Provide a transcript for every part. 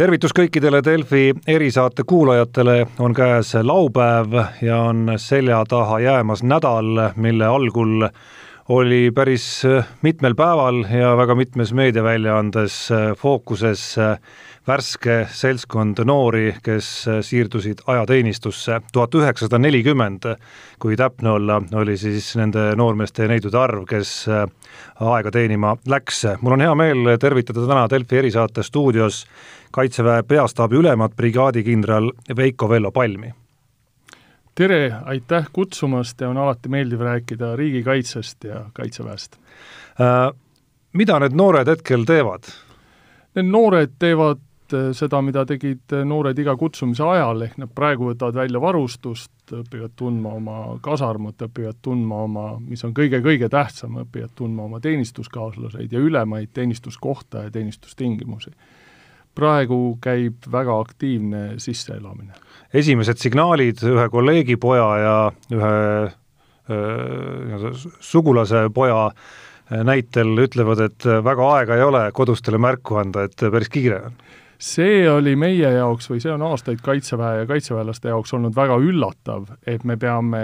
tervitus kõikidele Delfi erisaate kuulajatele, on käes laupäev ja on selja taha jäämas nädal, mille algul oli päris mitmel päeval ja väga mitmes meediaväljaandes fookuses värske seltskond noori, kes siirdusid ajateenistusse. tuhat üheksasada nelikümmend, kui täpne olla, oli siis nende noormeeste ja neidude arv, kes aega teenima läks. mul on hea meel tervitada täna Delfi erisaate stuudios Kaitseväe peastaabi ülemat brigaadikindral Veiko Vello Palmi. tere, aitäh kutsumast ja on alati meeldiv rääkida riigikaitsest ja Kaitseväest äh,. mida need noored hetkel teevad? Need noored teevad äh, seda, mida tegid äh, noored iga kutsumise ajal, ehk nad praegu võtavad välja varustust, õpivad tundma oma kasarmut, õpivad tundma oma, mis on kõige-kõige tähtsam, õpivad tundma oma teenistuskaaslaseid ja ülemaid teenistuskohta ja teenistustingimusi praegu käib väga aktiivne sisseelamine. esimesed signaalid ühe kolleegi poja ja ühe öö, sugulase poja näitel ütlevad, et väga aega ei ole kodustele märku anda, et päris kiire on see oli meie jaoks või see on aastaid Kaitseväe ja kaitseväelaste jaoks olnud väga üllatav, et me peame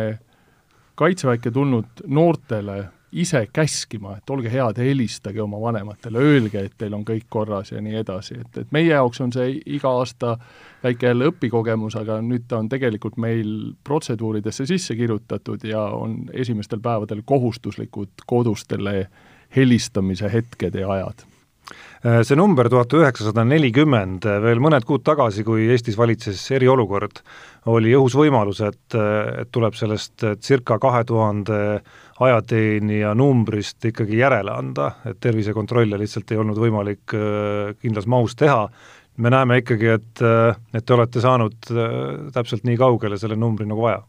kaitseväkke tulnud noortele ise käskima, et olge head, helistage oma vanematele, öelge, et teil on kõik korras ja nii edasi, et, et meie jaoks on see iga aasta väike jälle õpikogemus, aga nüüd ta on tegelikult meil protseduuridesse sisse kirjutatud ja on esimestel päevadel kohustuslikud kodustele helistamise hetked ja ajad see number tuhat üheksasada nelikümmend, veel mõned kuud tagasi, kui Eestis valitses eriolukord, oli õhus võimalus, et, et tuleb sellest circa kahe tuhande ajateenija numbrist ikkagi järele anda, et tervisekontrolle lihtsalt ei olnud võimalik äh, kindlas mahus teha, me näeme ikkagi, et, äh, et te olete saanud äh, täpselt nii kaugele selle numbri nagu vaja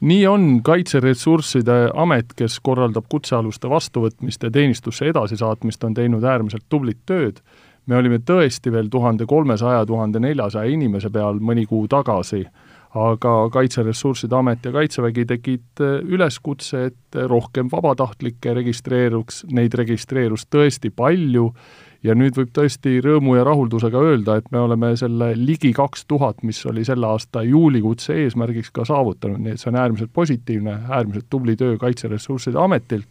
nii on, Kaitseressursside Amet, kes korraldab kutsealuste vastuvõtmist ja teenistusse edasisaatmist, on teinud äärmiselt tublit tööd, me olime tõesti veel tuhande kolmesaja, tuhande neljasaja inimese peal mõni kuu tagasi aga Kaitseressursside Amet ja Kaitsevägi tegid äh, üleskutse, et rohkem vabatahtlikke registreeruks, neid registreerus tõesti palju ja nüüd võib tõesti rõõmu ja rahuldusega öelda, et me oleme selle ligi kaks tuhat, mis oli selle aasta juulikutse eesmärgiks ka saavutanud, nii et see on äärmiselt positiivne, äärmiselt tubli töö Kaitseressursside Ametilt,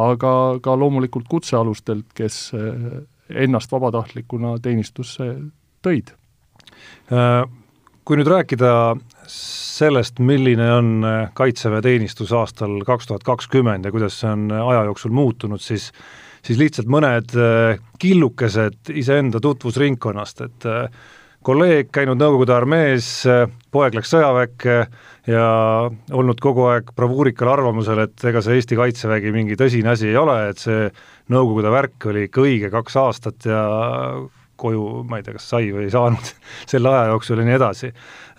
aga ka loomulikult kutsealustelt, kes äh, ennast vabatahtlikuna teenistusse tõid. Kui nüüd rääkida sellest, milline on äh, kaitseväeteenistus aastal kaks tuhat kakskümmend ja kuidas see on aja jooksul muutunud, siis siis lihtsalt mõned äh, killukesed iseenda tutvusringkonnast, et kolleeg käinud Nõukogude armees, poeg läks sõjaväkke ja olnud kogu aeg bravuurikal arvamusel, et ega see Eesti Kaitsevägi mingi tõsine asi ei ole, et see Nõukogude värk oli ikka õige kaks aastat ja koju, ma ei tea, kas sai või ei saanud selle aja jooksul ja nii edasi.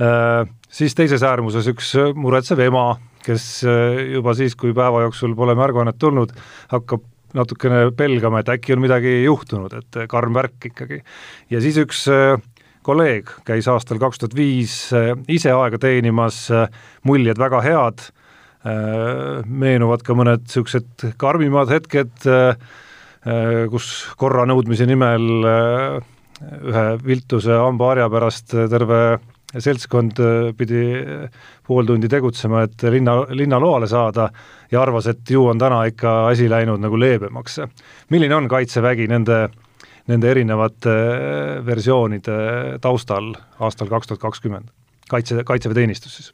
Äh, siis teises äärmuses üks muretsev ema, kes äh, juba siis, kui päeva jooksul pole märguannet tulnud, hakkab natukene pelgama, et äkki on midagi juhtunud, et karm värk ikkagi. ja siis üks äh, kolleeg käis aastal kaks tuhat viis ise aega teenimas, muljed väga head, meenuvad ka mõned niisugused karmimad hetked, kus korra nõudmise nimel ühe viltuse hambaharja pärast terve seltskond pidi pool tundi tegutsema, et linna, linnaloale saada ja arvas, et ju on täna ikka asi läinud nagu leebemaks. milline on Kaitsevägi nende, nende erinevate versioonide taustal aastal kaks tuhat kakskümmend? kaitse, kaitseväeteenistus siis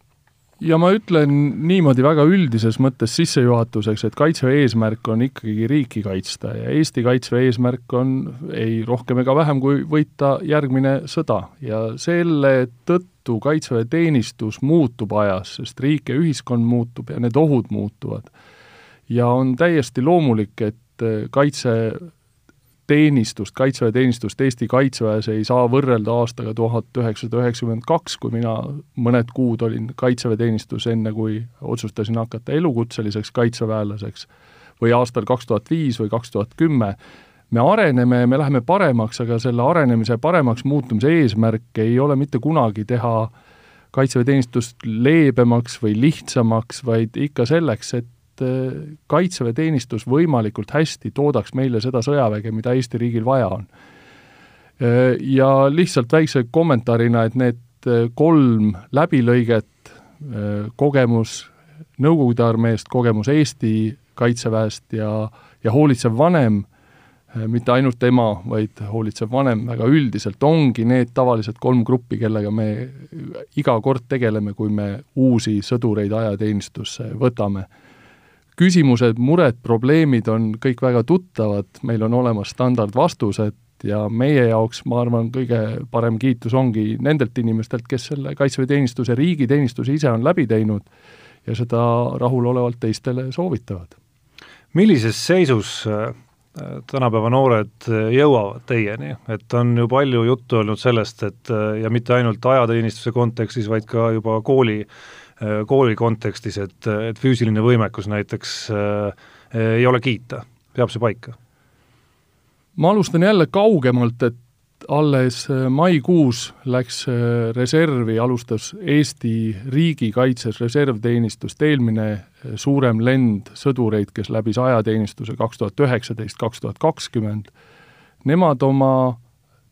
ja ma ütlen niimoodi väga üldises mõttes sissejuhatuseks, et Kaitseväe eesmärk on ikkagi riiki kaitsta ja Eesti Kaitseväe eesmärk on ei rohkem ega vähem kui võita järgmine sõda ja selle tõttu kaitseväeteenistus muutub ajas, sest riik ja ühiskond muutub ja need ohud muutuvad. ja on täiesti loomulik, et kaitse teenistust, kaitseväeteenistust Eesti Kaitseväes ei saa võrrelda aastaga tuhat üheksasada üheksakümmend kaks, kui mina mõned kuud olin kaitseväeteenistus, enne kui otsustasin hakata elukutseliseks kaitseväelaseks, või aastal kaks tuhat viis või kaks tuhat kümme, me areneme, me läheme paremaks, aga selle arenemise paremaks muutumise eesmärk ei ole mitte kunagi teha kaitseväeteenistust leebemaks või lihtsamaks, vaid ikka selleks, et et äh, kaitseväeteenistus võimalikult hästi toodaks meile seda sõjaväge, mida Eesti riigil vaja on. Ja lihtsalt väikse kommentaarina, et need kolm läbilõiget, kogemus Nõukogude armeest, kogemus Eesti kaitseväest ja, ja hoolitsev vanem, mitte ainult ema, vaid hoolitsev vanem väga üldiselt, ongi need tavaliselt kolm gruppi, kellega me iga kord tegeleme, kui me uusi sõdureid ajateenistusse võtame küsimused, mured, probleemid on kõik väga tuttavad, meil on olemas standardvastused ja meie jaoks, ma arvan, kõige parem kiitus ongi nendelt inimestelt, kes selle kaitseväeteenistuse, riigiteenistuse ise on läbi teinud ja seda rahulolevalt teistele soovitavad. millises seisus äh, tänapäeva noored jõuavad teieni, et on ju palju juttu olnud sellest, et äh, ja mitte ainult ajateenistuse kontekstis, vaid ka juba kooli kooli kontekstis, et, et füüsiline võimekus näiteks äh, ei ole kiita, peab see paika? ma alustan jälle kaugemalt, et alles äh, maikuus läks äh, reservi, alustas Eesti riigikaitses reservteenistust eelmine suurem lend sõdureid, kes läbis ajateenistuse kaks tuhat üheksateist, kaks tuhat kakskümmend. Nemad oma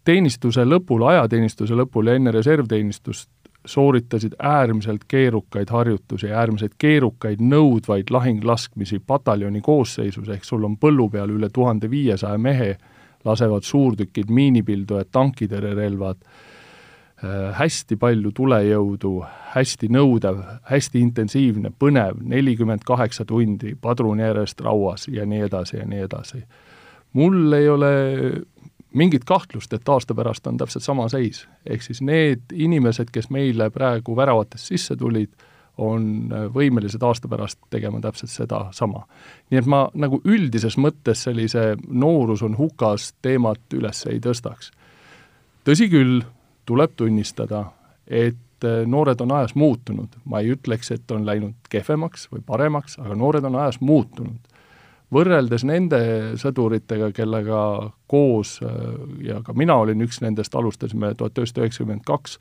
teenistuse lõpul, ajateenistuse lõpul ja enne reservteenistust sooritasid äärmiselt keerukaid harjutusi, äärmiselt keerukaid nõudvaid lahinglaskmisi pataljoni koosseisus, ehk sul on põllu peal üle tuhande viiesaja mehe, lasevad suurtükid, miinipildujad, tankitõrjerelvad äh,, hästi palju tulejõudu, hästi nõudev, hästi intensiivne, põnev, nelikümmend kaheksa tundi padruni järjest rauas ja nii edasi ja nii edasi. mul ei ole mingit kahtlust, et aasta pärast on täpselt sama seis. ehk siis need inimesed, kes meile praegu väravatest sisse tulid, on võimelised aasta pärast tegema täpselt sedasama. nii et ma nagu üldises mõttes sellise noorus on hukas teemat üles ei tõstaks. tõsi küll, tuleb tunnistada, et noored on ajas muutunud, ma ei ütleks, et on läinud kehvemaks või paremaks, aga noored on ajas muutunud võrreldes nende sõduritega, kellega koos äh, ja ka mina olin üks nendest, alustasime tuhat üheksasada üheksakümmend kaks,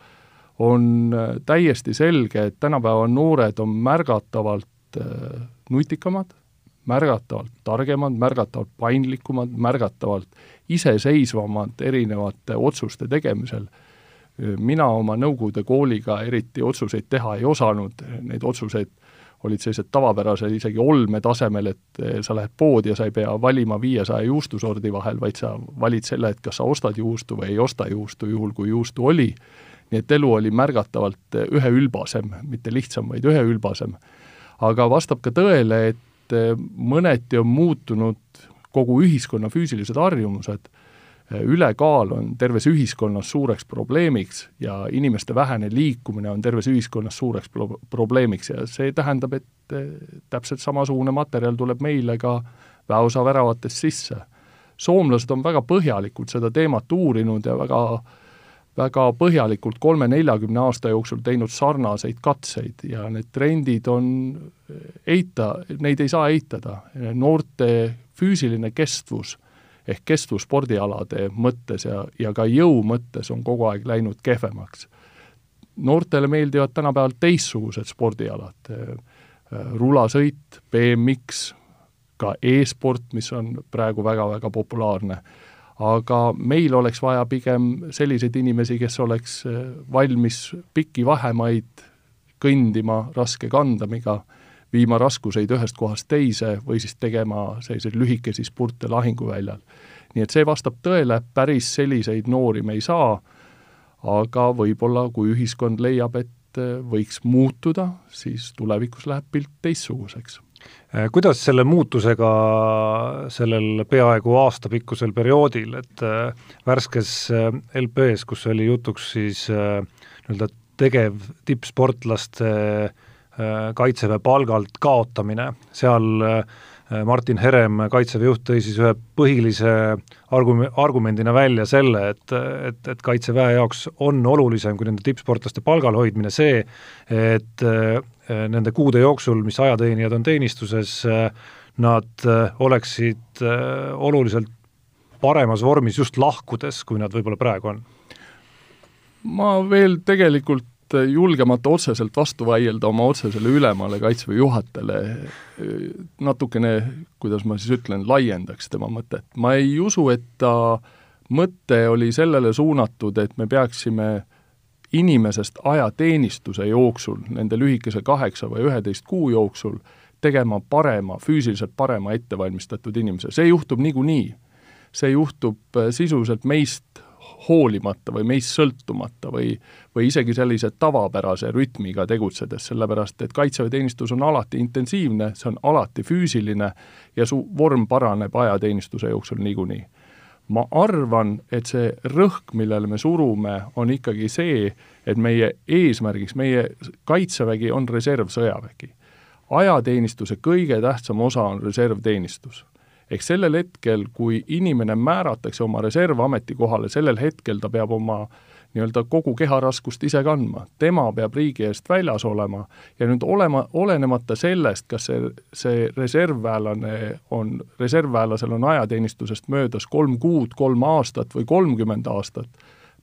on äh, täiesti selge, et tänapäeva noored on märgatavalt äh, nutikamad, märgatavalt targemad, märgatavalt paindlikumad, märgatavalt iseseisvamad erinevate otsuste tegemisel. mina oma Nõukogude kooliga eriti otsuseid teha ei osanud, neid otsuseid olid sellised tavapärased isegi olmetasemel, et eh, sa lähed poodi ja sa ei pea valima viiesaja juustusordi vahel, vaid sa valid selle, et kas sa ostad juustu või ei osta juustu, juhul kui juustu oli. nii et elu oli märgatavalt eh, üheülbasem, mitte lihtsam, vaid üheülbasem. aga vastab ka tõele, et eh, mõneti on muutunud kogu ühiskonna füüsilised harjumused ülekaal on terves ühiskonnas suureks probleemiks ja inimeste vähene liikumine on terves ühiskonnas suureks pro-, probleemiks ja see tähendab, et eh, täpselt samasugune materjal tuleb meile ka väeosa väravatest sisse. soomlased on väga põhjalikult seda teemat uurinud ja väga väga põhjalikult kolme-neljakümne aasta jooksul teinud sarnaseid katseid ja need trendid on eita, neid ei saa eitada, noorte füüsiline kestvus ehk kestvusspordialade mõttes ja, ja ka jõu mõttes on kogu aeg läinud kehvemaks. noortele meeldivad tänapäeval teistsugused spordialad, rulasõit, BMX, ka e-sport, mis on praegu väga-väga populaarne. aga meil oleks vaja pigem selliseid inimesi, kes oleks valmis pikki vahemaid kõndima raske kandamiga viima raskuseid ühest kohast teise või siis tegema selliseid lühikesi spurte lahinguväljal. nii et see vastab tõele, päris selliseid noori me ei saa, aga võib-olla kui ühiskond leiab, et võiks muutuda, siis tulevikus läheb pilt teistsuguseks kuidas selle muutusega sellel peaaegu aastapikkusel perioodil, et äh, värskes äh, LP-s, kus oli jutuks siis äh, nii-öelda tegev tippsportlaste äh, Kaitseväe palgalt kaotamine, seal äh, Martin Herem, Kaitseväe juht, tõi siis ühe põhilise argu-, argumendina välja selle, et, et, et Kaitseväe jaoks on olulisem kui nende tippsportlaste palgal hoidmine see, et äh, nende kuude jooksul, mis ajateenijad on teenistuses, nad oleksid oluliselt paremas vormis just lahkudes, kui nad võib-olla praegu on? ma veel tegelikult julgemata otseselt vastu vaielda oma otsesele ülemale, Kaitseväe juhatajale, natukene, kuidas ma siis ütlen, laiendaks tema mõtet. ma ei usu, et ta mõte oli sellele suunatud, et me peaksime inimesest ajateenistuse jooksul, nende lühikese kaheksa või üheteist kuu jooksul, tegema parema, füüsiliselt parema ettevalmistatud inimese, see juhtub niikuinii. see juhtub sisuliselt meist hoolimata või meist sõltumata või, või isegi sellise tavapärase rütmiga tegutsedes, sellepärast et kaitseväeteenistus on alati intensiivne, see on alati füüsiline ja su vorm paraneb ajateenistuse jooksul niikuinii. ma arvan, et see rõhk, millele me surume, on ikkagi see, et meie eesmärgiks, meie kaitsevägi on reservsõjavägi. ajateenistuse kõige tähtsam osa on reservteenistus ehk sellel hetkel, kui inimene määratakse oma reservametikohale, sellel hetkel ta peab oma nii-öelda kogu keharaskust ise kandma, tema peab riigi eest väljas olema. Ja nüüd olema, olenemata sellest, kas see, see reservväelane on, reservväelasel on ajateenistusest möödas kolm kuud, kolm aastat või kolmkümmend aastat,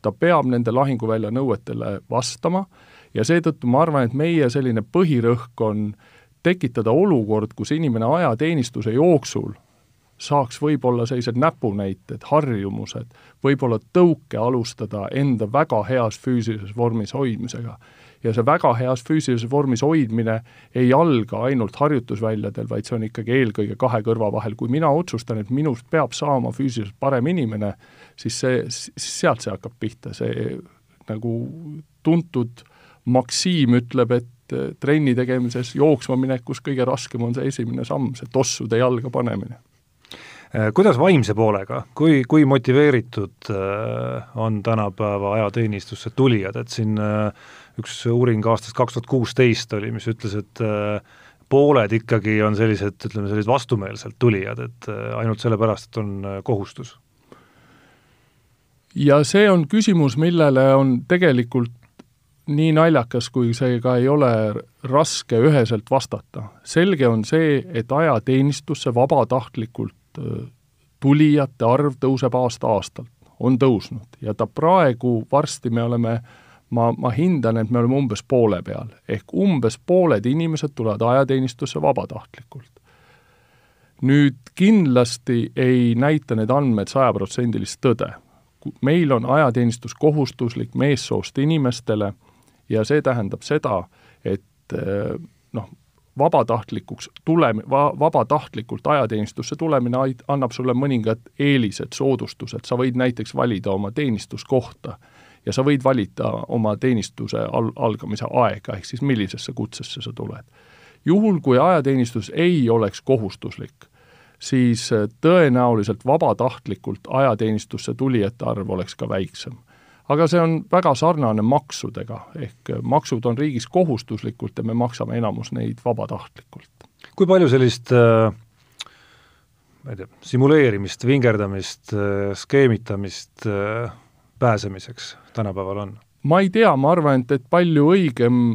ta peab nende lahinguvälja nõuetele vastama. Ja seetõttu ma arvan, et meie selline põhirõhk on tekitada olukord, kus inimene ajateenistuse jooksul saaks võib-olla sellised näpunäited, harjumused, võib-olla tõuke alustada enda väga heas füüsilises vormis hoidmisega. ja see väga heas füüsilises vormis hoidmine ei alga ainult harjutusväljadel, vaid see on ikkagi eelkõige kahe kõrva vahel, kui mina otsustan, et minust peab saama füüsiliselt parem inimene, siis see, sealt see hakkab pihta, see nagu tuntud maksiim ütleb, et trenni tegemises, jooksma minekus kõige raskem on see esimene samm, see tossude jalga panemine kuidas vaimse poolega, kui, kui motiveeritud äh, on tänapäeva ajateenistusse tulijad, et siin äh, üks uuring aastast kaks tuhat kuusteist oli, mis ütles, et pooled ikkagi on sellised, ütleme, sellised vastumeelselt tulijad, et ainult sellepärast, et on kohustus? ja see on küsimus, millele on tegelikult nii naljakas, kui see ka ei ole raske üheselt vastata. selge on see, et ajateenistusse vabatahtlikult Äh, tulijate arv tõuseb aasta-aastalt, on tõusnud ja ta praegu, varsti me oleme ma, ma hindan, et me oleme umbes poole peal, ehk umbes pooled inimesed tulevad ajateenistusse vabatahtlikult. nüüd kindlasti ei näita need andmed sajaprotsendilist tõde. meil on ajateenistus kohustuslik meessoost inimestele ja see tähendab seda, et äh, noh, vabatahtlikuks tulem-, va-, vabatahtlikult ajateenistusse tulemine ait-, annab sulle mõningad eelised, soodustused, sa võid näiteks valida oma teenistuskohta ja sa võid valida oma teenistuse al-, algamise aega, ehk siis millisesse kutsesse sa tuled. juhul, kui ajateenistus ei oleks kohustuslik, siis tõenäoliselt vabatahtlikult ajateenistusse tulijate arv oleks ka väiksem aga see on väga sarnane maksudega, ehk maksud on riigis kohustuslikult ja me maksame enamus neid vabatahtlikult. kui palju sellist äh, ma ei tea, simuleerimist, vingerdamist, äh, skeemitamist pääsemiseks tänapäeval on? ma ei tea, ma arvan, et, et palju õigem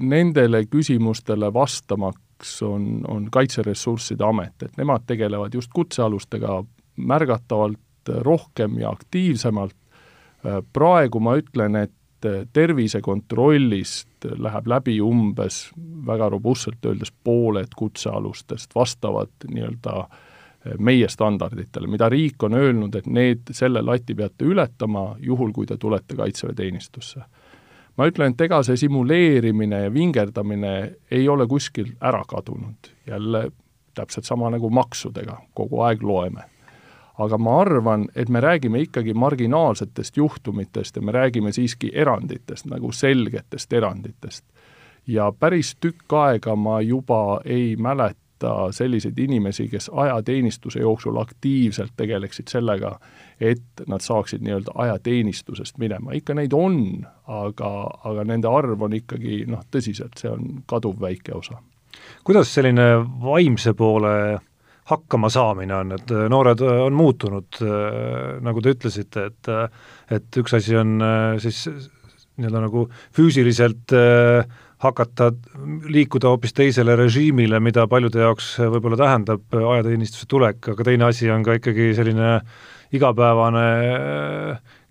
nendele küsimustele vastamaks on, on Kaitseressursside Amet, et nemad tegelevad just kutsealustega märgatavalt rohkem ja aktiivsemalt praegu ma ütlen, et äh, tervisekontrollist läheb läbi umbes väga robustselt öeldes pooled kutsealustest vastavad nii-öelda äh, meie standarditele, mida riik on öelnud, et need, selle lati peate ületama, juhul kui te tulete Kaitseväeteenistusse. ma ütlen, et ega see simuleerimine ja vingerdamine ei ole kuskil ära kadunud, jälle täpselt sama nagu maksudega, kogu aeg loeme aga ma arvan, et me räägime ikkagi marginaalsetest juhtumitest ja me räägime siiski eranditest, nagu selgetest eranditest. ja päris tükk aega ma juba ei mäleta selliseid inimesi, kes ajateenistuse jooksul aktiivselt tegeleksid sellega, et nad saaksid nii-öelda ajateenistusest minema, ikka neid on, aga, aga nende arv on ikkagi noh, tõsiselt, see on kaduvväike osa. kuidas selline vaimse poole hakkamasaamine on, et äh, noored äh, on muutunud, äh, nagu te ütlesite, et et üks asi on siis nii-öelda nagu füüsiliselt hakata liikuda hoopis teisele režiimile, mida paljude jaoks võib-olla tähendab ajateenistuse tulek, aga teine asi on ka ikkagi selline igapäevane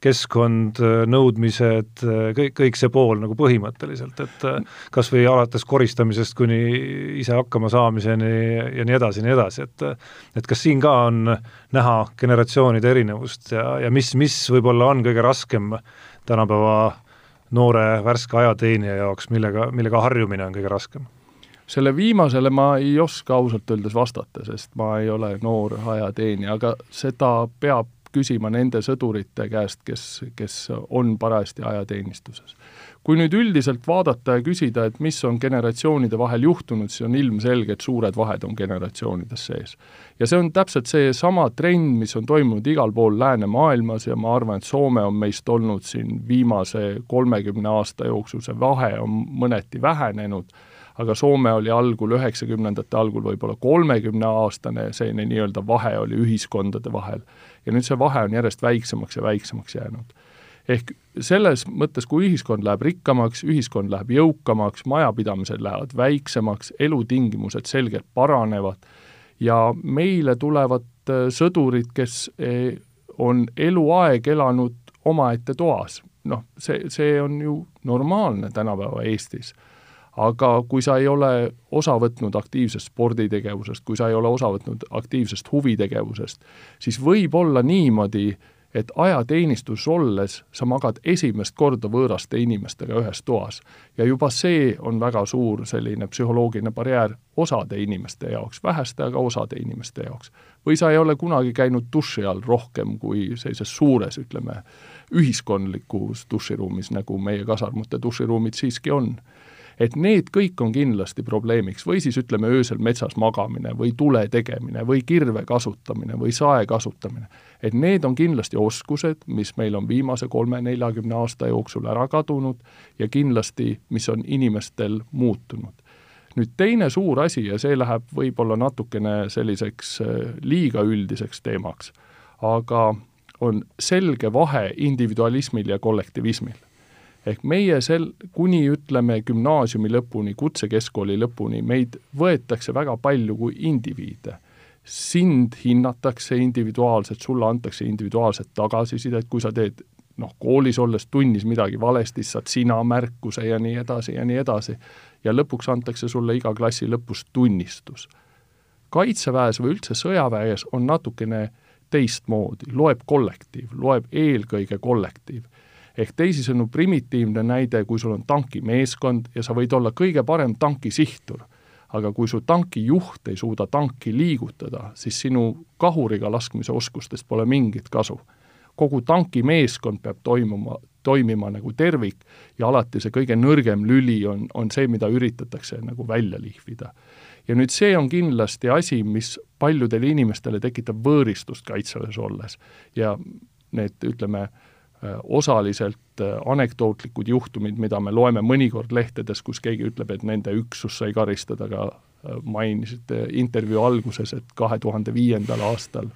keskkond, nõudmised, kõik, kõik see pool nagu põhimõtteliselt, et kas või alates koristamisest kuni ise hakkama saamiseni ja nii edasi ja nii edasi, et et kas siin ka on näha generatsioonide erinevust ja, ja mis, mis võib-olla on kõige raskem tänapäeva noore värske ajateenija jaoks, millega, millega harjumine on kõige raskem? selle viimasele ma ei oska ausalt öeldes vastata, sest ma ei ole noor ajateenija, aga seda peab küsima nende sõdurite käest, kes, kes on parajasti ajateenistuses. kui nüüd üldiselt vaadata ja küsida, et mis on generatsioonide vahel juhtunud, siis on ilmselge, et suured vahed on generatsioonides sees. ja see on täpselt seesama trend, mis on toimunud igal pool läänemaailmas ja ma arvan, et Soome on meist olnud siin viimase kolmekümne aasta jooksul, see vahe on mõneti vähenenud aga Soome oli algul, üheksakümnendate algul võib-olla kolmekümneaastane, selline nii-öelda vahe oli ühiskondade vahel. ja nüüd see vahe on järjest väiksemaks ja väiksemaks jäänud. ehk selles mõttes, kui ühiskond läheb rikkamaks, ühiskond läheb jõukamaks, majapidamised lähevad väiksemaks, elutingimused selgelt paranevad ja meile tulevad äh, sõdurid, kes äh, on eluaeg elanud omaette toas, noh, see, see on ju normaalne tänapäeva Eestis aga kui sa ei ole osa võtnud aktiivsest sporditegevusest, kui sa ei ole osa võtnud aktiivsest huvitegevusest, siis võib olla niimoodi, et ajateenistuses olles sa magad esimest korda võõraste inimestega ühes toas. ja juba see on väga suur selline psühholoogiline barjäär osade inimeste jaoks, väheste, aga osade inimeste jaoks. või sa ei ole kunagi käinud duši all rohkem kui sellises suures, ütleme, ühiskondlikus duširuumis, nagu meie kasarmute duširuumid siiski on et need kõik on kindlasti probleemiks. või siis ütleme, öösel metsas magamine või tule tegemine või kirve kasutamine või sae kasutamine. et need on kindlasti oskused, mis meil on viimase kolme-neljakümne aasta jooksul ära kadunud ja kindlasti, mis on inimestel muutunud. nüüd teine suur asi ja see läheb võib-olla natukene selliseks äh, liiga üldiseks teemaks, aga on selge vahe individualismil ja kollektivismil ehk meie sel, kuni ütleme gümnaasiumi lõpuni, kutsekeskkooli lõpuni, meid võetakse väga palju kui indiviide. sind hinnatakse individuaalselt, sulle antakse individuaalset tagasisidet, kui sa teed noh, koolis olles tunnis midagi valesti, saad sina märkuse ja nii edasi ja nii edasi. ja lõpuks antakse sulle iga klassi lõpus tunnistus. kaitseväes või üldse sõjaväes on natukene teistmoodi, loeb kollektiiv, loeb eelkõige kollektiiv ehk teisisõnu primitiivne näide, kui sul on tankimeeskond ja sa võid olla kõige parem tankisihtur, aga kui su tankijuht ei suuda tanki liigutada, siis sinu kahuriga laskmise oskustest pole mingit kasu. kogu tankimeeskond peab toimuma, toimima nagu tervik ja alati see kõige nõrgem lüli on, on see, mida üritatakse nagu välja lihvida. ja nüüd see on kindlasti asi, mis paljudele inimestele tekitab võõristust kaitseväes olles ja need, ütleme, osaliselt äh, anekdootlikud juhtumid, mida me loeme mõnikord lehtedes, kus keegi ütleb, et nende üksus sai karistada, ka äh, mainisite intervjuu alguses, et kahe tuhande viiendal aastal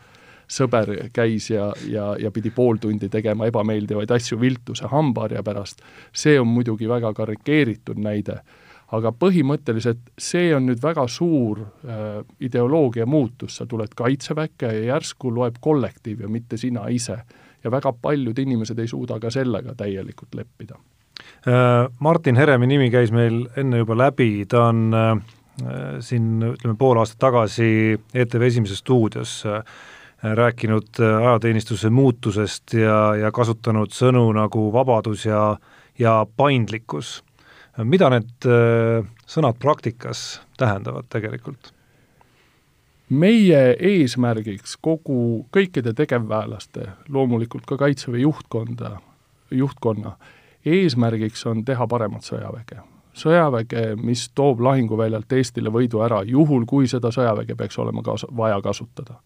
sõber käis ja, ja, ja pidi pool tundi tegema ebameeldivaid asju viltuse hambaharja pärast, see on muidugi väga karikeeritud näide, aga põhimõtteliselt see on nüüd väga suur äh, ideoloogia muutus, sa tuled Kaitseväkke ja järsku loeb kollektiiv ja mitte sina ise ja väga paljud inimesed ei suuda ka sellega täielikult leppida. Äh, Martin Heremi nimi käis meil enne juba läbi, ta on äh, siin ütleme pool aastat tagasi ETV Esimeses stuudios äh, rääkinud ajateenistuse muutusest ja, ja kasutanud sõnu nagu vabadus ja, ja paindlikkus. mida need sõnad praktikas tähendavad tegelikult? Meie eesmärgiks kogu, kõikide tegevväelaste, loomulikult ka Kaitseväe juhtkonda, juhtkonna, eesmärgiks on teha paremat sõjaväge. sõjaväge, mis toob lahinguväljalt Eestile võidu ära, juhul kui seda sõjaväge peaks olema kas-, vaja kasutada.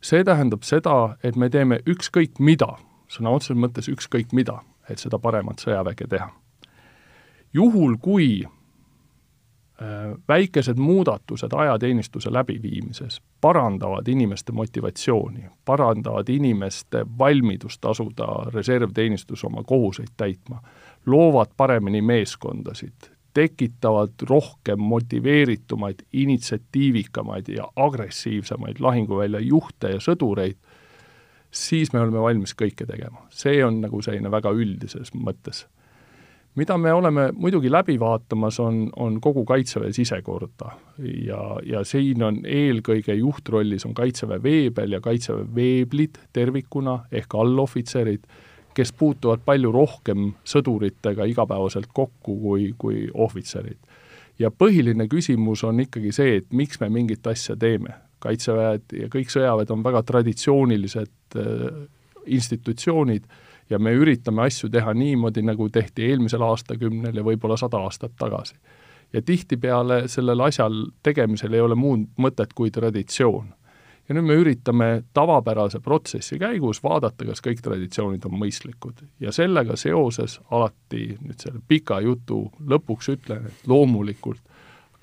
see tähendab seda, et me teeme ükskõik mida, sõna otseses mõttes ükskõik mida, et seda paremat sõjaväge teha. juhul, kui väikesed muudatused ajateenistuse läbiviimises parandavad inimeste motivatsiooni, parandavad inimeste valmidust asuda reservteenistus oma kohuseid täitma, loovad paremini meeskondasid, tekitavad rohkem motiveeritumaid, initsiatiivikamaid ja agressiivsemaid lahinguvälja juhte ja sõdureid, siis me oleme valmis kõike tegema. see on nagu selline väga üldises mõttes. Mida me oleme muidugi läbi vaatamas, on, on kogu Kaitseväe sisekorda ja, ja siin on eelkõige juhtrollis on Kaitseväe veebel ja Kaitseväe veeblid tervikuna ehk allohvitserid, kes puutuvad palju rohkem sõduritega igapäevaselt kokku kui, kui ohvitserid. ja põhiline küsimus on ikkagi see, et miks me mingit asja teeme kaitseväed ja kõik sõjaväed on väga traditsioonilised äh, institutsioonid ja me üritame asju teha niimoodi, nagu tehti eelmisel aastakümnel ja võib-olla sada aastat tagasi. ja tihtipeale sellel asjal tegemisel ei ole muud mõtet kui traditsioon. ja nüüd me üritame tavapärase protsessi käigus vaadata, kas kõik traditsioonid on mõistlikud. ja sellega seoses alati nüüd selle pika jutu lõpuks ütlen, et loomulikult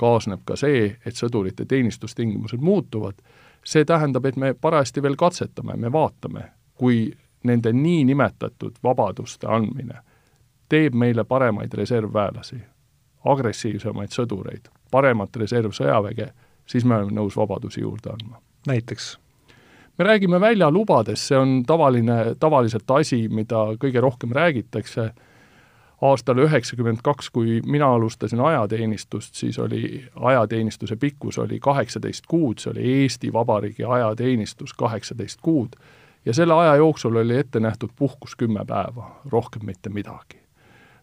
kaasneb ka see, et sõdurite teenistustingimused muutuvad, see tähendab, et me parajasti veel katsetame, me vaatame, kui nende niinimetatud vabaduste andmine teeb meile paremaid reservväelasi, agressiivsemaid sõdureid, paremat reservsõjaväge, siis me oleme nõus vabadusi juurde andma. näiteks? me räägime väljalubadest, see on tavaline, tavaliselt asi, mida kõige rohkem räägitakse aastal üheksakümmend kaks, kui mina alustasin ajateenistust, siis oli ajateenistuse pikkus oli kaheksateist kuud, see oli Eesti Vabariigi ajateenistus kaheksateist kuud, ja selle aja jooksul oli ette nähtud puhkus kümme päeva, rohkem mitte midagi.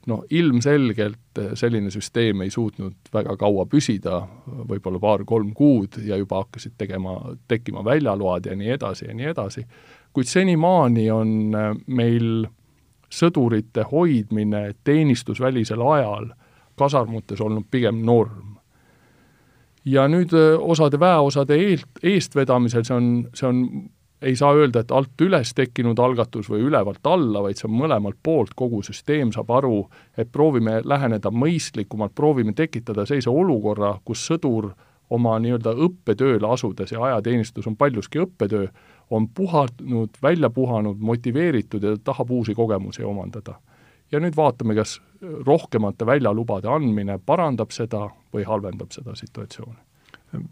no ilmselgelt selline süsteem ei suutnud väga kaua püsida, võib-olla paar-kolm kuud ja juba hakkasid tegema, tekkima väljaload ja nii edasi ja nii edasi, kuid senimaani on meil sõdurite hoidmine teenistusvälisel ajal kasarmutes olnud pigem norm. ja nüüd osade väeosade eelt, eestvedamisel see on, see on, ei saa öelda, et alt üles tekkinud algatus või ülevalt alla, vaid see on mõlemalt poolt, kogu süsteem saab aru, et proovime läheneda mõistlikumalt, proovime tekitada sellise olukorra, kus sõdur oma nii-öelda õppetööle asudes ja ajateenistus on paljuski õppetöö, on puhanud, välja puhanud, motiveeritud ja tahab uusi kogemusi omandada. ja nüüd vaatame, kas rohkemate väljalubade andmine parandab seda või halvendab seda situatsiooni.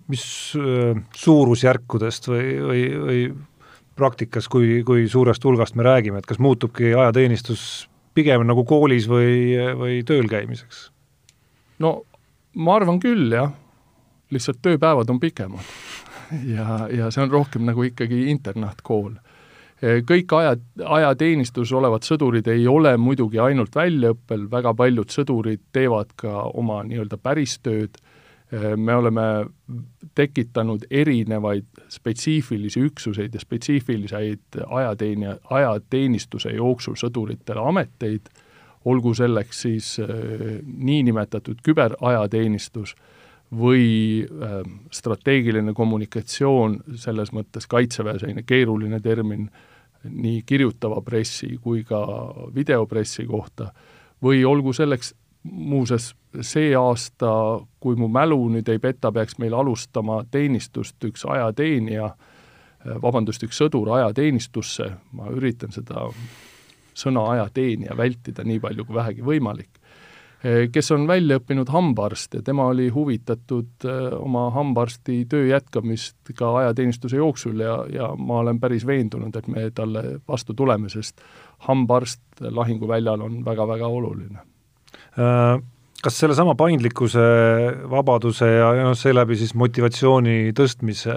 mis äh, suurusjärkudest või, või, või praktikas, kui, kui suurest hulgast me räägime, et kas muutubki ajateenistus pigem nagu koolis või, või tööl käimiseks? no ma arvan küll, jah. lihtsalt tööpäevad on pikemad ja, ja see on rohkem nagu ikkagi internaatkool. kõik aja, ajateenistuses olevad sõdurid ei ole muidugi ainult väljaõppel, väga paljud sõdurid teevad ka oma nii-öelda päristööd, me oleme tekitanud erinevaid spetsiifilisi üksuseid ja spetsiifiliseid ajateenija, ajateenistuse jooksul sõduritele ameteid, olgu selleks siis äh, niinimetatud küberajateenistus äh,, või äh, strateegiline kommunikatsioon, selles mõttes Kaitseväe selline keeruline termin, nii kirjutava pressi kui ka videopressi kohta, või olgu selleks muuseas see aasta, kui mu mälu nüüd ei peta, peaks meil alustama teenistust üks ajateenija, vabandust, üks sõdur ajateenistusse, ma üritan seda sõna ajateenija vältida nii palju kui vähegi võimalik kes on välja õppinud hambaarst ja tema oli huvitatud eh, oma hambaarsti töö jätkamist ka ajateenistuse jooksul ja, ja ma olen päris veendunud, et me talle vastu tuleme, sest hambaarst lahinguväljal on väga-väga oluline. Äh, kas sellesama paindlikkuse, vabaduse ja, noh, seeläbi siis motivatsiooni tõstmise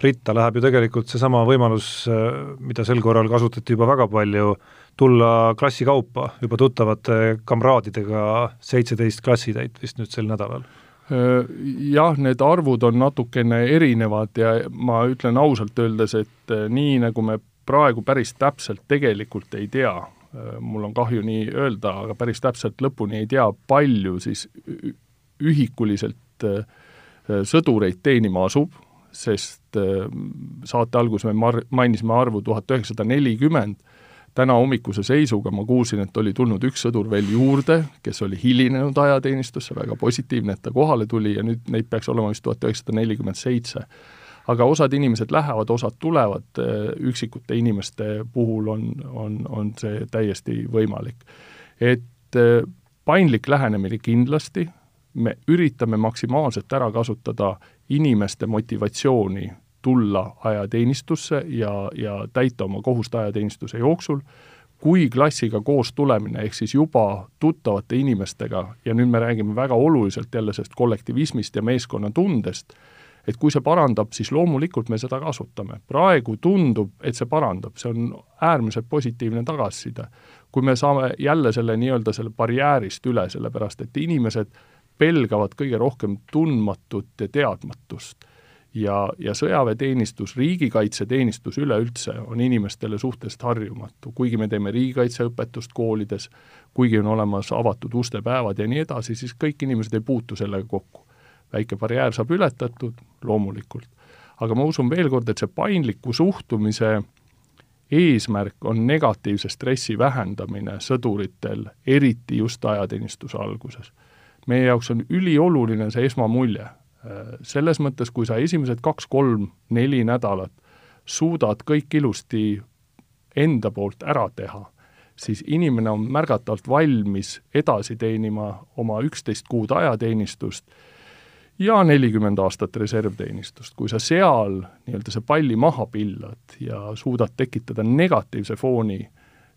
ritta läheb ju tegelikult seesama võimalus, äh, mida sel korral kasutati juba väga palju, tulla klassi kaupa juba tuttavate kamraadidega, seitseteist klassitäit vist nüüd sel nädalal? Jah, need arvud on natukene erinevad ja ma ütlen ausalt öeldes, et nii, nagu me praegu päris täpselt tegelikult ei tea, mul on kahju nii öelda, aga päris täpselt lõpuni ei tea, palju siis ühikuliselt sõdureid teenima asub, sest saate alguses me mar-, mainisime arvu tuhat üheksasada nelikümmend, täna hommikuse seisuga ma kuulsin, et oli tulnud üks sõdur veel juurde, kes oli hilinenud ajateenistusse, väga positiivne, et ta kohale tuli ja nüüd neid peaks olema vist tuhat üheksasada nelikümmend seitse. Aga osad inimesed lähevad, osad tulevad, üksikute inimeste puhul on, on, on see täiesti võimalik. et paindlik lähenemine kindlasti, me üritame maksimaalselt ära kasutada inimeste motivatsiooni tulla ajateenistusse ja, ja täita oma kohust ajateenistuse jooksul, kui klassiga koos tulemine, ehk siis juba tuttavate inimestega, ja nüüd me räägime väga oluliselt jälle sellest kollektivismist ja meeskonnatundest, et kui see parandab, siis loomulikult me seda kasutame. praegu tundub, et see parandab, see on äärmiselt positiivne tagasiside. kui me saame jälle selle nii-öelda selle barjäärist üle, sellepärast et inimesed pelgavad kõige rohkem tundmatut ja teadmatust ja, ja sõjaväeteenistus, riigikaitseteenistus üleüldse on inimestele suhteliselt harjumatu, kuigi me teeme riigikaitseõpetust koolides, kuigi on olemas avatud uste päevad ja nii edasi, siis kõik inimesed ei puutu sellega kokku. Väike barjäär saab ületatud, loomulikult. aga ma usun veel kord, et see paindliku suhtumise eesmärk on negatiivse stressi vähendamine sõduritel, eriti just ajateenistuse alguses. meie jaoks on ülioluline see esmamulje selles mõttes, kui sa esimesed kaks-kolm-neli nädalat suudad kõik ilusti enda poolt ära teha, siis inimene on märgatavalt valmis edasi teenima oma üksteist kuud ajateenistust ja nelikümmend aastat reservteenistust. kui sa seal nii-öelda see palli maha pillad ja suudad tekitada negatiivse fooni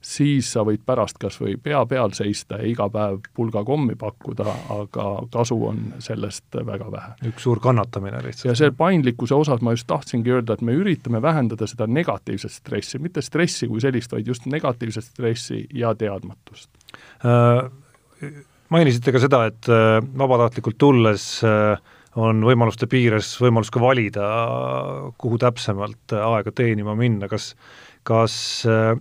siis sa võid pärast kas või pea peal seista ja iga päev pulga kommi pakkuda, aga kasu on sellest väga vähe. üks suur kannatamine lihtsalt. ja see paindlikkuse osas ma just tahtsingi öelda, et me üritame vähendada seda negatiivset stressi, mitte stressi kui sellist, vaid just negatiivset stressi ja teadmatust äh,. Mainisite ka seda, et äh, vabatahtlikult tulles äh, on võimaluste piires võimalus ka valida, kuhu täpsemalt aega teenima minna, kas kas äh,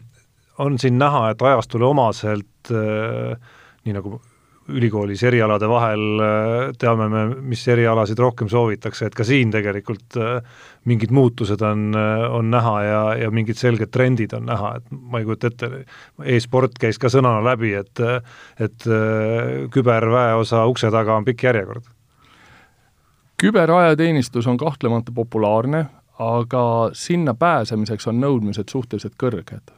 on siin näha, et ajastule omaselt äh, nii nagu ülikoolis erialade vahel äh, teame me, mis erialasid rohkem soovitakse, et ka siin tegelikult mingid muutused on, on näha ja, ja mingid selged trendid on näha, et ma ei kujuta ette e, e-sport käis ka sõnana läbi, et et küberväeosa ukse taga on pikk järjekord. Küberajateenistus on kahtlemata populaarne, aga sinna pääsemiseks on nõudmised suhteliselt kõrged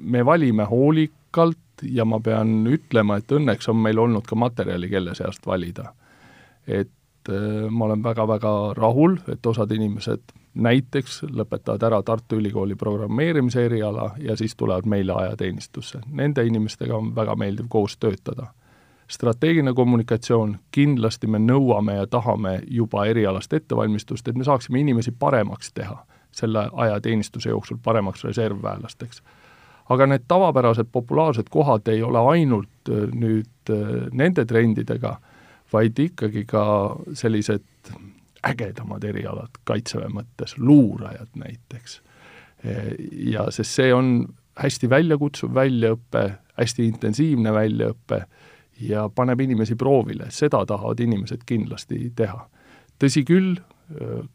me valime hoolikalt ja ma pean ütlema, et õnneks on meil olnud ka materjali, kelle seast valida. et äh, ma olen väga-väga rahul, et osad inimesed näiteks lõpetavad ära Tartu Ülikooli programmeerimise eriala ja siis tulevad meile ajateenistusse. Nende inimestega on väga meeldiv koos töötada. Strateegiline kommunikatsioon, kindlasti me nõuame ja tahame juba erialast ettevalmistust, et me saaksime inimesi paremaks teha selle ajateenistuse jooksul paremaks reservväelasteks. aga need tavapärased populaarsed kohad ei ole ainult äh, nüüd äh, nende trendidega, vaid ikkagi ka sellised ägedamad erialad Kaitseväe mõttes, luurajad näiteks. ja sest see on hästi väljakutsuv väljaõpe, hästi intensiivne väljaõpe ja paneb inimesi proovile, seda tahavad inimesed kindlasti teha. tõsi küll,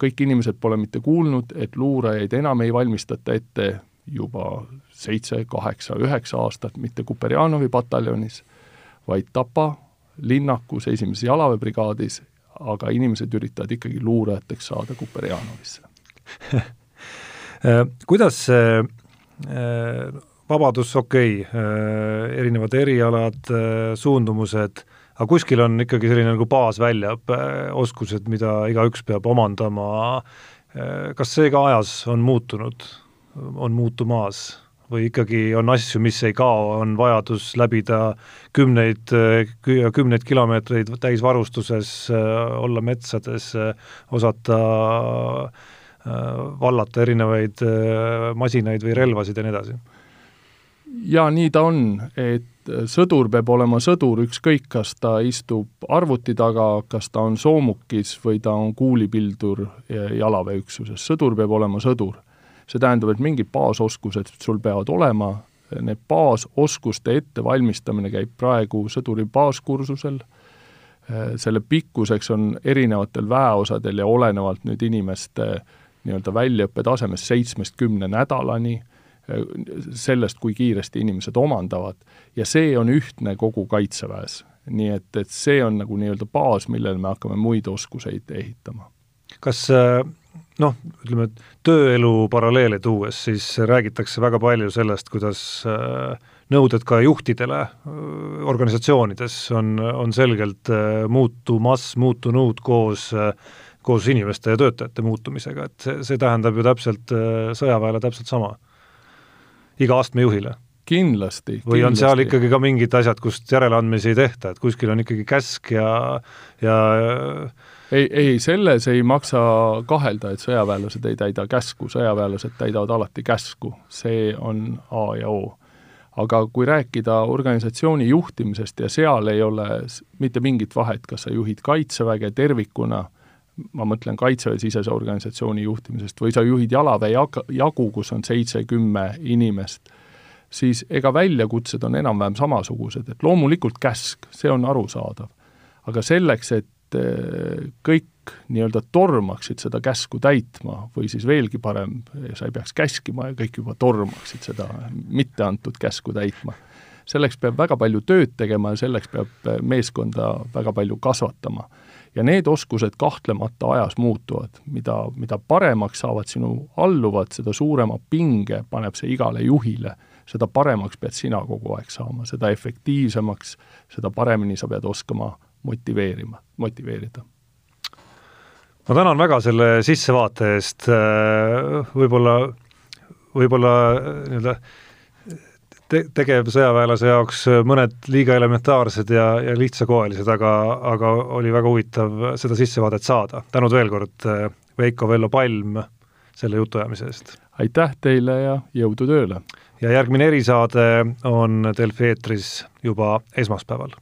kõik inimesed pole mitte kuulnud, et luurajaid enam ei valmistata ette juba seitse, kaheksa, üheksa aastat mitte Kuperjanovi pataljonis, vaid Tapa linnakus esimeses jalaväebrigaadis, aga inimesed üritavad ikkagi luurajateks saada Kuperjanovisse kuidas äh, vabadus, okei okay,, äh, erinevad erialad, äh, suundumused aga kuskil on ikkagi selline nagu baasväljaõppe oskused, mida igaüks peab omandama, kas see ka ajas on muutunud, on muutumas? või ikkagi on asju, mis ei kao, on vajadus läbida kümneid, kümneid kilomeetreid täisvarustuses, olla metsades, osata vallata erinevaid masinaid või relvasid ja nii edasi? Jaa, nii ta on, et sõdur peab olema sõdur, ükskõik, kas ta istub arvuti taga, kas ta on soomukis või ta on kuulipildur jalaväeüksuses, sõdur peab olema sõdur. see tähendab, et mingid baasoskused sul peavad olema, need baasoskuste ettevalmistamine käib praegu sõduri baaskursusel, selle pikkuseks on erinevatel väeosadel ja olenevalt nüüd inimeste nii-öelda väljaõppe tasemest seitsmest kümne nädalani sellest, kui kiiresti inimesed omandavad, ja see on ühtne kogu Kaitseväes. nii et, et see on nagu nii-öelda baas, millele me hakkame muid oskuseid ehitama. kas noh, ütleme, tööelu paralleele tuues, siis räägitakse väga palju sellest, kuidas nõuded ka juhtidele organisatsioonides on, on selgelt muutumas, muutunud koos koos inimeste ja töötajate muutumisega, et see, see tähendab ju täpselt sõjaväele täpselt sama. Iga astme juhile kindlasti. või on seal ikkagi ka mingid asjad, kust järeleandmisi ei tehta, et kuskil on ikkagi käsk ja, ja ei, ei, selles ei maksa kahelda, et sõjaväelased ei täida käsku, sõjaväelased täidavad alati käsku, see on A ja O. aga kui rääkida organisatsiooni juhtimisest ja seal ei ole mitte mingit vahet, kas sa juhid Kaitseväge tervikuna, ma mõtlen Kaitseväe-sisese organisatsiooni juhtimisest, või sa juhid jalaväe jag-, jagu, kus on seitse-kümme inimest siis ega väljakutsed on enam-vähem samasugused, et loomulikult käsk, see on arusaadav. aga selleks, et eh, kõik nii-öelda tormaksid seda käsku täitma või siis veelgi parem, sa ei peaks käskima ja kõik juba tormaksid seda mitte antud käsku täitma. selleks peab väga palju tööd tegema ja selleks peab meeskonda väga palju kasvatama. Ja need oskused kahtlemata ajas muutuvad, mida, mida paremaks saavad sinu alluvad, seda suurema pinge paneb see igale juhile. Seda paremaks pead sina kogu aeg saama, seda efektiivsemaks, seda paremini sa pead oskama motiveerima, motiveerida. ma tänan väga selle sissevaate eest, võib-olla, võib-olla nii-öelda te-, tegevsõjaväelase jaoks mõned liiga elementaarsed ja, ja lihtsakoelised, aga, aga oli väga huvitav seda sissevaadet saada. tänud veel kord, Veiko Vello Palm, selle jutuajamise eest! aitäh teile ja jõudu tööle! ja järgmine erisaade on Delfi eetris juba esmaspäeval